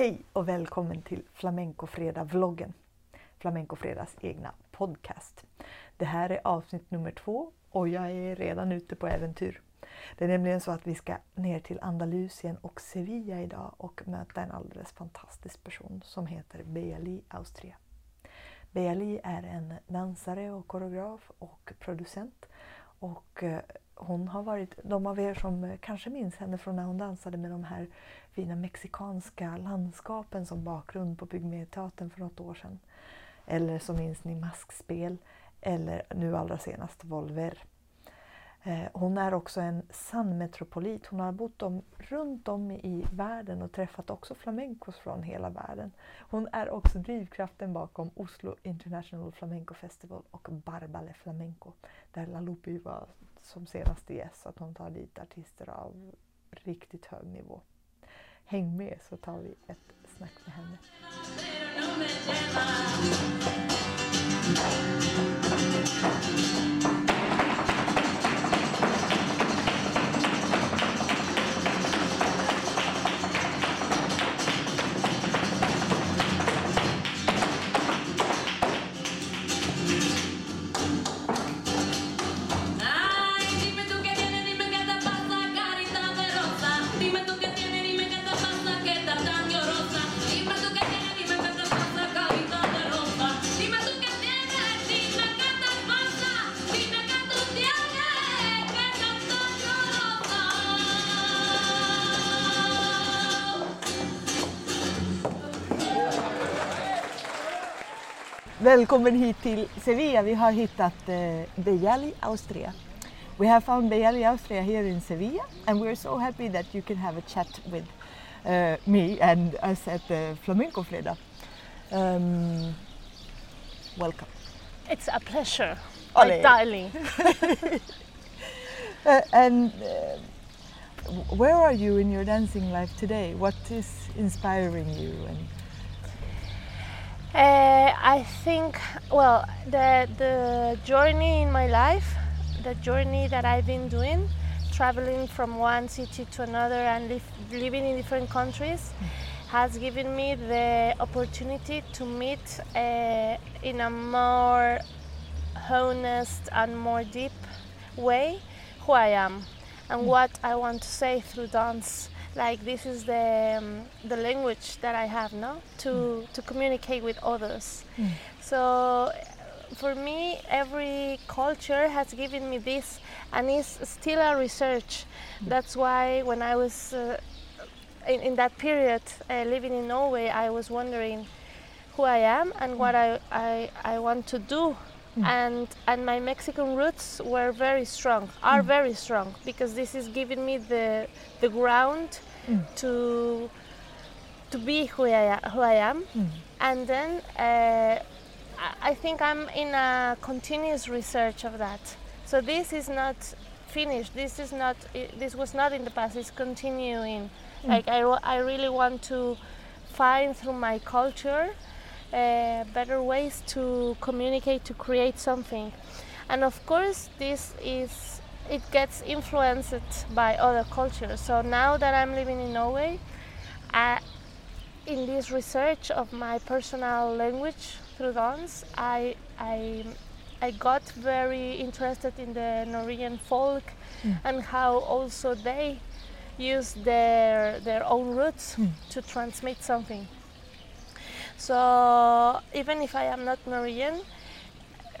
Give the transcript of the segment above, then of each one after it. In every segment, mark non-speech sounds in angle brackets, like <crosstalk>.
Hej och välkommen till Flamencofredag-vloggen. Flamencofredags egna podcast. Det här är avsnitt nummer två och jag är redan ute på äventyr. Det är nämligen så att vi ska ner till Andalusien och Sevilla idag och möta en alldeles fantastisk person som heter Beali Austria. Beali är en dansare och koreograf och producent. Och eh, hon har varit, de av er som kanske minns henne från när hon dansade med de här fina mexikanska landskapen som bakgrund på Pygméteatern för något år sedan. Eller så minns ni Maskspel eller nu allra senast Volver. Eh, hon är också en sann metropolit. Hon har bott om, runt om i världen och träffat också flamencos från hela världen. Hon är också drivkraften bakom Oslo International Flamenco Festival och Barbale Flamenco där La Lupi var som senaste gäst. Att hon tar dit artister av riktigt hög nivå. Häng med så tar vi ett snack med henne. Välkommen hit till Sevilla. Vi har hittat eh, Bellali Austria. We have found Bellali Austria here in Sevilla and we're so happy that you can have a chat with uh, me and us at the Flamenco Fredag. Um, welcome. It's a pleasure, Ole. my darling. <laughs> Uh, and uh, where are you in your dancing life today? What is inspiring you? And Uh, I think, well, the the journey in my life, the journey that I've been doing, traveling from one city to another and live, living in different countries, has given me the opportunity to meet uh, in a more honest and more deep way who I am and what I want to say through dance. Like this is the um, the language that I have now to to communicate with others. So for me, every culture has given me this, and it's still a research. That's why when I was uh, in, in that period uh, living in Norway, I was wondering who I am and what I, I, I want to do. Mm. And, and my Mexican roots were very strong, are mm. very strong, because this is giving me the, the ground mm. to, to be who I, who I am. And then uh, I- think I'm in a continuous research of that. So this is not finished. This is not. This was not in the past. It's continuing. Like I, I really want to find through my culture uh, better ways to communicate to create something. And of course, this is it gets influenced by other cultures. So now that I'm living in Norway, I, in this research of my personal language through dance, I, I, I got very interested in the Norwegian folk and how also they use their, their own roots to transmit something. So even if I am not Norwegian,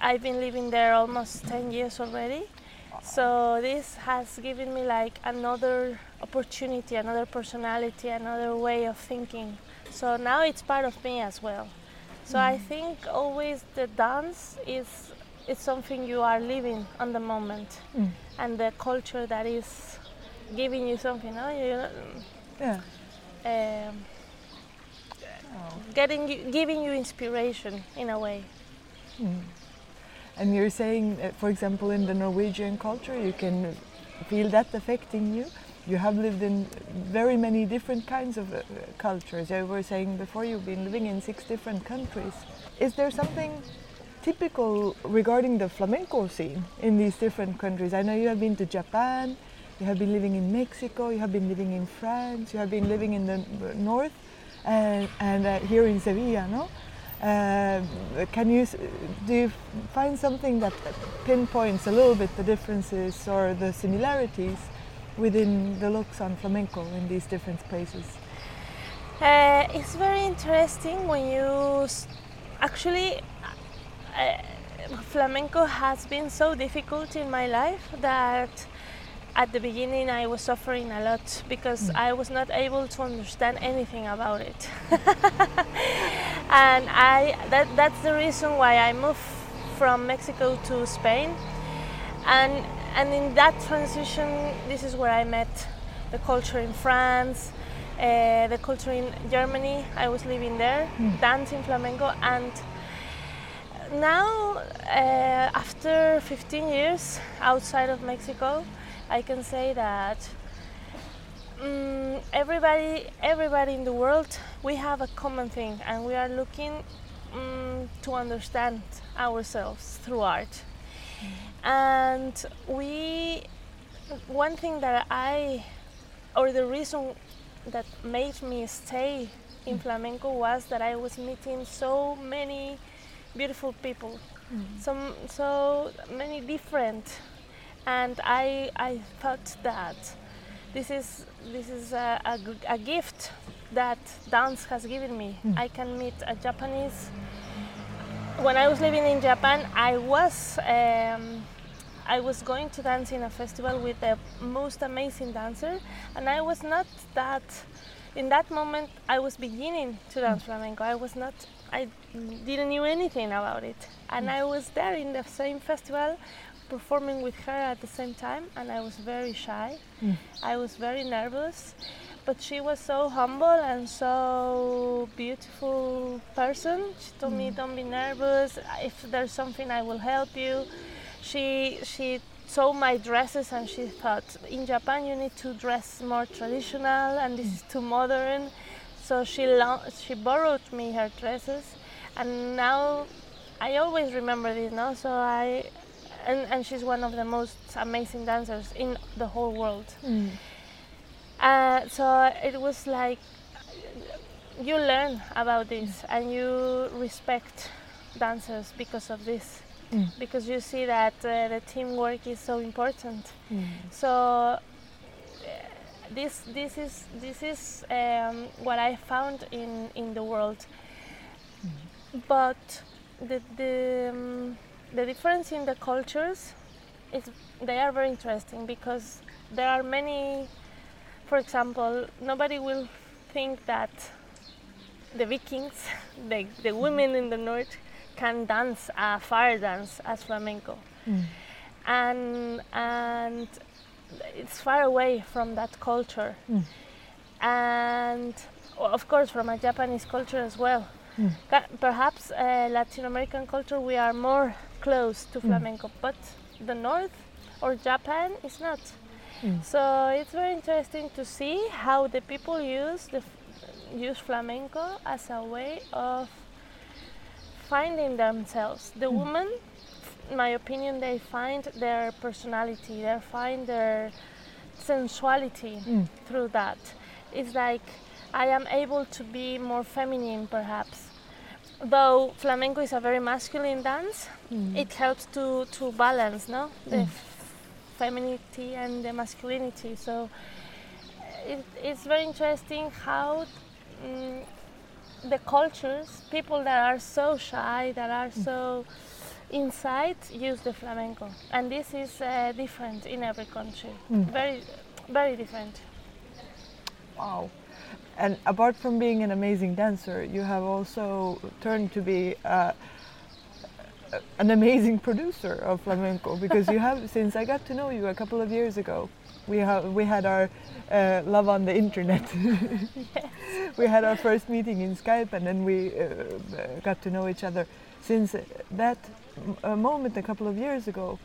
I've been living there almost 10 years already. So this has given me like another opportunity, another personality, another way of thinking. So now it's part of me as well. So I think always the dance is it's something you are living on the moment, and the culture that is giving you something. No? You, yeah. um, getting you, giving you inspiration in a way. And you're saying, for example, in the Norwegian culture, you can feel that affecting you. You have lived in very many different kinds of uh, cultures. You were saying before you've been living in six different countries. Is there something typical regarding the flamenco scene in these different countries? I know you have been to Japan, you have been living in Mexico, you have been living in France, you have been living in the north, and, and uh, here in Sevilla, no? Uh, can you do you find something that pinpoints a little bit the differences or the similarities within the looks on flamenco in these different places? Uh, it's very interesting when you actually uh, flamenco has been so difficult in my life that at the beginning I was suffering a lot because I was not able to understand anything about it. <laughs> and I that that's the reason why I moved from Mexico to Spain. And and in that transition this is where I met the culture in France, uh, the culture in Germany. I was living there, dancing flamenco, and now, uh, after 15 years outside of Mexico, I can say that mm, everybody, everybody in the world, we have a common thing, and we are looking mm, to understand ourselves through art. And we, one thing that I, or the reason that made me stay in flamenco was that I was meeting so many beautiful people, some so many different, and I I thought that this is this is a, a, a gift that dance has given me. Hmm. I can meet a Japanese. When I was living in Japan, I was. Um, I was going to dance in a festival with the most amazing dancer, and I was not that. In that moment, I was beginning to dance hmm. flamenco. I was not. I didn't knew anything about it, and hmm. I was there in the same festival, performing with her at the same time, and I was very shy. Mm. I was very nervous, but she was so humble and so beautiful person. She told me, mm. "Don't be nervous. If there's something, I will help you." She she saw my dresses and she thought, "In Japan, you need to dress more traditional, and this is mm. too modern." So she lo- she borrowed me her dresses, and now I always remember this. No, so I. And, and she's one of the most amazing dancers in the whole world. Uh, so it was like you learn about this and you respect dancers because of this. Because you see that uh, the teamwork is so important. So uh, this this is this is um, what I found in in the world. But the the, um, the difference in the cultures is they are very interesting because there are many for example, nobody will think that the Vikings, <laughs> the, the mm. women in the north, can dance a fire dance as flamenco. Mm. And, and it's far away from that culture. Mm. And of course, from a Japanese culture as well. Ca- Perhaps uh, Latin American culture, we are more close to mm. flamenco, but the north or Japan is not. Mm. So it's very interesting to see how the people use the f- use flamenco as a way of finding themselves. The mm. women, in my opinion, they find their personality, they find their sensuality through that. It's like I am able to be more feminine, perhaps. Though flamenco is a very masculine dance, it helps to, to balance, no, the femininity and the masculinity. So it, it's very interesting how mm, the cultures, people that are so shy, that are so inside, use the flamenco, and this is uh, different in every country. Very, very different. Wow. And apart from being an amazing dancer, you have also turned to be uh, an amazing producer of flamenco <laughs> because you have, since I got to know you a couple of years ago, we, have, we had our uh, love on the internet. <laughs> <laughs> we had our first meeting in Skype and then we uh, got to know each other. Since that m- moment a couple of years ago,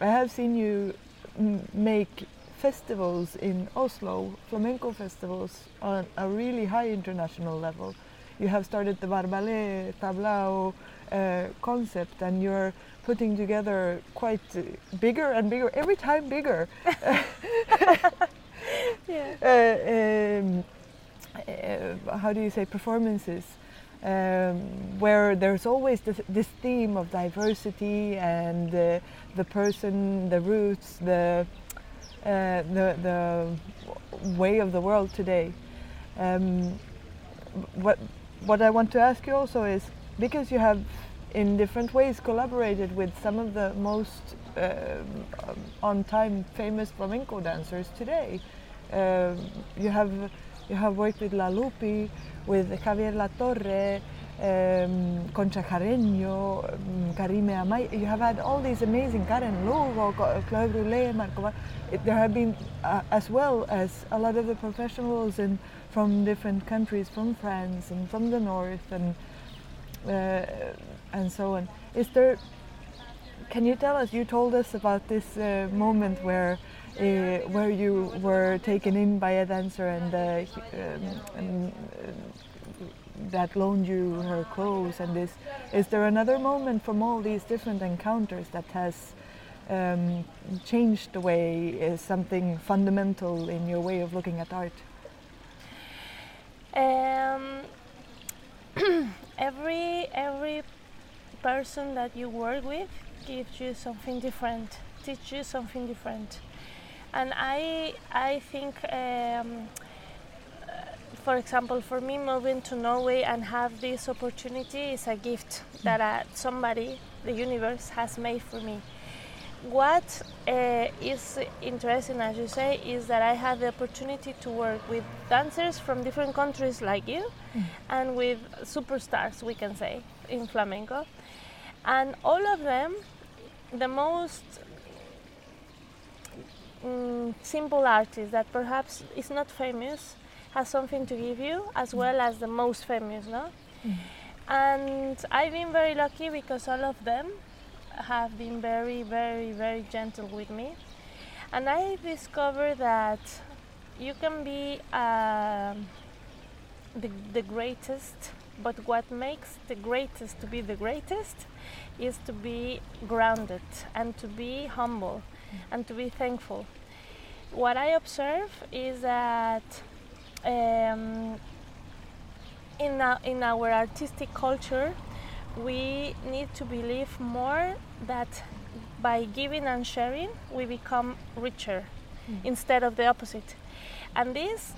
I have seen you m- make festivals in Oslo, flamenco festivals on a really high international level. You have started the Barbalé Tablao uh, concept and you're putting together quite uh, bigger and bigger, every time bigger. <laughs> <laughs> Yeah. Uh, um, uh, how do you say performances um, where there's always this, this theme of diversity and uh, the person, the roots, the uh, the the way of the world today. Um, what what I want to ask you also is because you have in different ways collaborated with some of the most um, on time famous flamenco dancers today. Um, you have you have worked with La Lupi, with Javier La Torre, um, Concha Jareño, um, Karime Amaya. You have had all these amazing Karen Lugo, Claude Brulé, Marco. There have been uh, as well as a lot of the professionals from different countries, from France and from the north and uh, and so on. Is there? Can you tell us? You told us about this uh, moment where uh, where you were taken in by a dancer and, uh, um, and that loaned you her clothes and this. Is there another moment from all these different encounters that has um, changed the way uh, something fundamental in your way of looking at art? Um, <clears throat> every every person that you work with gives you something different, teaches you something different, and I I think. Um, for example, for me, moving to Norway and have this opportunity is a gift that uh, somebody, the universe, has made for me. What uh, is interesting, as you say, is that I have the opportunity to work with dancers from different countries like you and with superstars, we can say, in flamenco. And all of them, the most mm, simple artist that perhaps is not famous has something to give you as well as the most famous, no? And I've been very lucky because all of them have been very, very, very gentle with me. And I discovered that you can be um, the, the greatest, but what makes the greatest to be the greatest is to be grounded and to be humble and to be thankful. What I observe is that um, in, our, in our artistic culture, we need to believe more that by giving and sharing, we become richer instead of the opposite. And this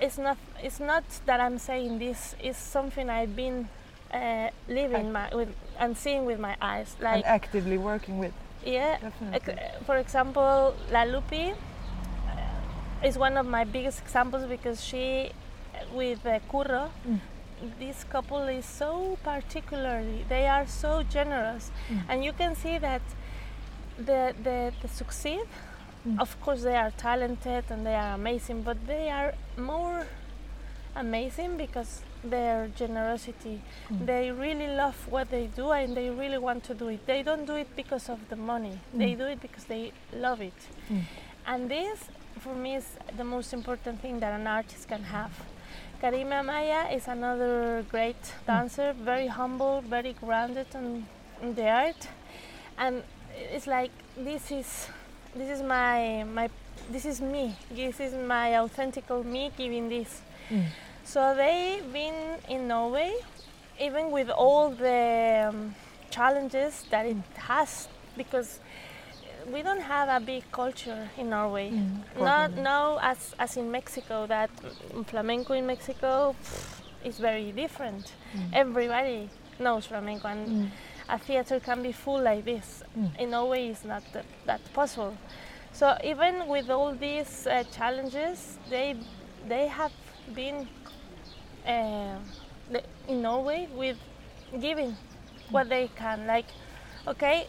is not, it's not that I'm saying this, it's something I've been uh, living my, with, and seeing with my eyes. Like, and actively working with. yeah, Definitely. for example, La Lupi uh, is one of my biggest examples because she, with uh, Curro, Mm. this couple is so particularly, they are so generous. Mm. And you can see that the, the, the succeed, Mm. of course, they are talented and they are amazing, but they are more amazing because their generosity. Mm. They really love what they do and they really want to do it. They don't do it because of the money. They Mm. do it because they love it. Mm. And this, for me, is the most important thing that an artist can have. Karime Amaya is another great dancer, very humble, very grounded on, in the art, and it's like this is this is my my this is me. This is my authentic me giving this. Mm. So they've been in Norway, even with all the um, challenges that it has, because we don't have a big culture in Norway. Mm, Not now as, as in Mexico, that mm, flamenco in Mexico pff, is very different. Mm. Everybody knows flamenco, and Mm. a theater can be full like this. Mm. In Norway, it's not that, that possible. So even with all these uh, challenges, they they have been uh, in Norway with giving what they can. Like, okay,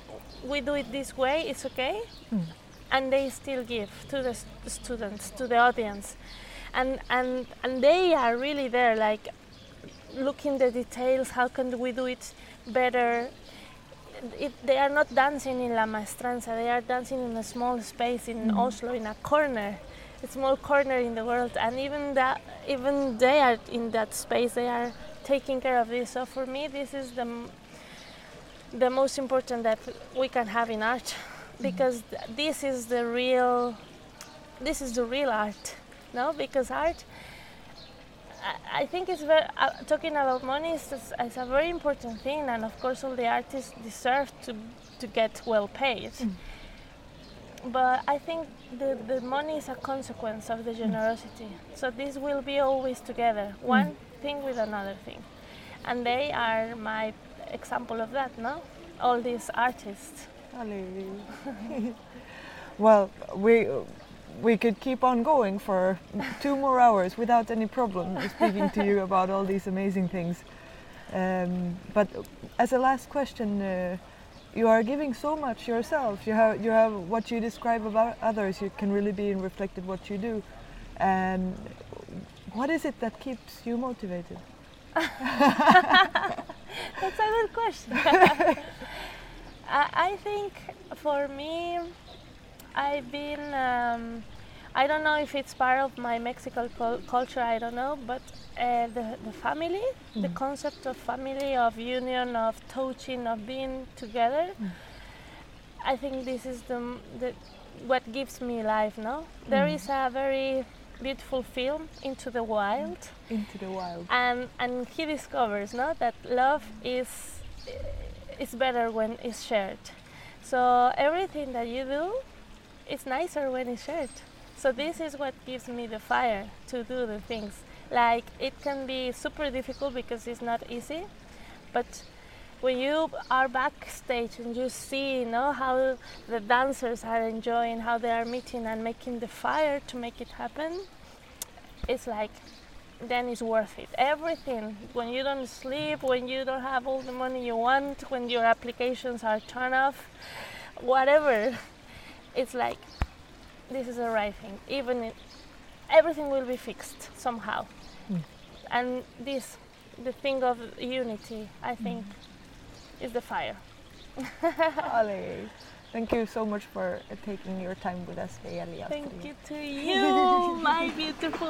we do it this way, it's okay, Mm. and they still give to the students, to the audience, and and and they are really there, like looking the details. How can we do it better? It, they are not dancing in La Maestranza. They are dancing in a small space in Mhm. Oslo, in a corner, a small corner in the world, and even that, even they are in that space. They are taking care of this. So for me, this is the the most important that we can have in art, mm-hmm. because th- this is the real, this is the real art, no? Because art, I- think it's very uh, talking about money is, is, is a very important thing, and of course, all the artists deserve to to get well paid. Mm. But I think the, the money is a consequence of the mm. generosity. So this will be always together, mm. one thing with another thing, and they are my example of that. No, all these artists. <laughs> Well, we we could keep on going for two more hours without any problem speaking to you about all these amazing things. Um, but as a last question, uh, you are giving so much yourself. You have you have what you describe about others. You can really be reflected what you do. And what is it that keeps you motivated? <laughs> <laughs> <laughs> That's a good question. <laughs> I, I think for me, I've been. Um, I don't know if it's part of my Mexican culture. I don't know, but uh, the the family, the concept of family, of union, of touching, of being together. I think this is the, the what gives me life. No, there is a very beautiful film, Into the Wild. Into the wild. and and he discovers no that love is is better when it's shared. So everything that you do is nicer when it's shared. So this is what gives me the fire to do the things. Like it can be super difficult because it's not easy but when you are backstage and you see you know how the dancers are enjoying how they are meeting and making the fire to make it happen it's like then it's worth it. Everything. When you don't sleep, when you don't have all the money you want, when your applications are turned off, whatever, it's like this is the right thing. Even it, everything will be fixed somehow. Hmm. And this, the thing of unity, I think, hmm. Is the fire. Allez. Thank you so much for uh, taking your time with us, Leia Thank you to you, <laughs> my beautiful.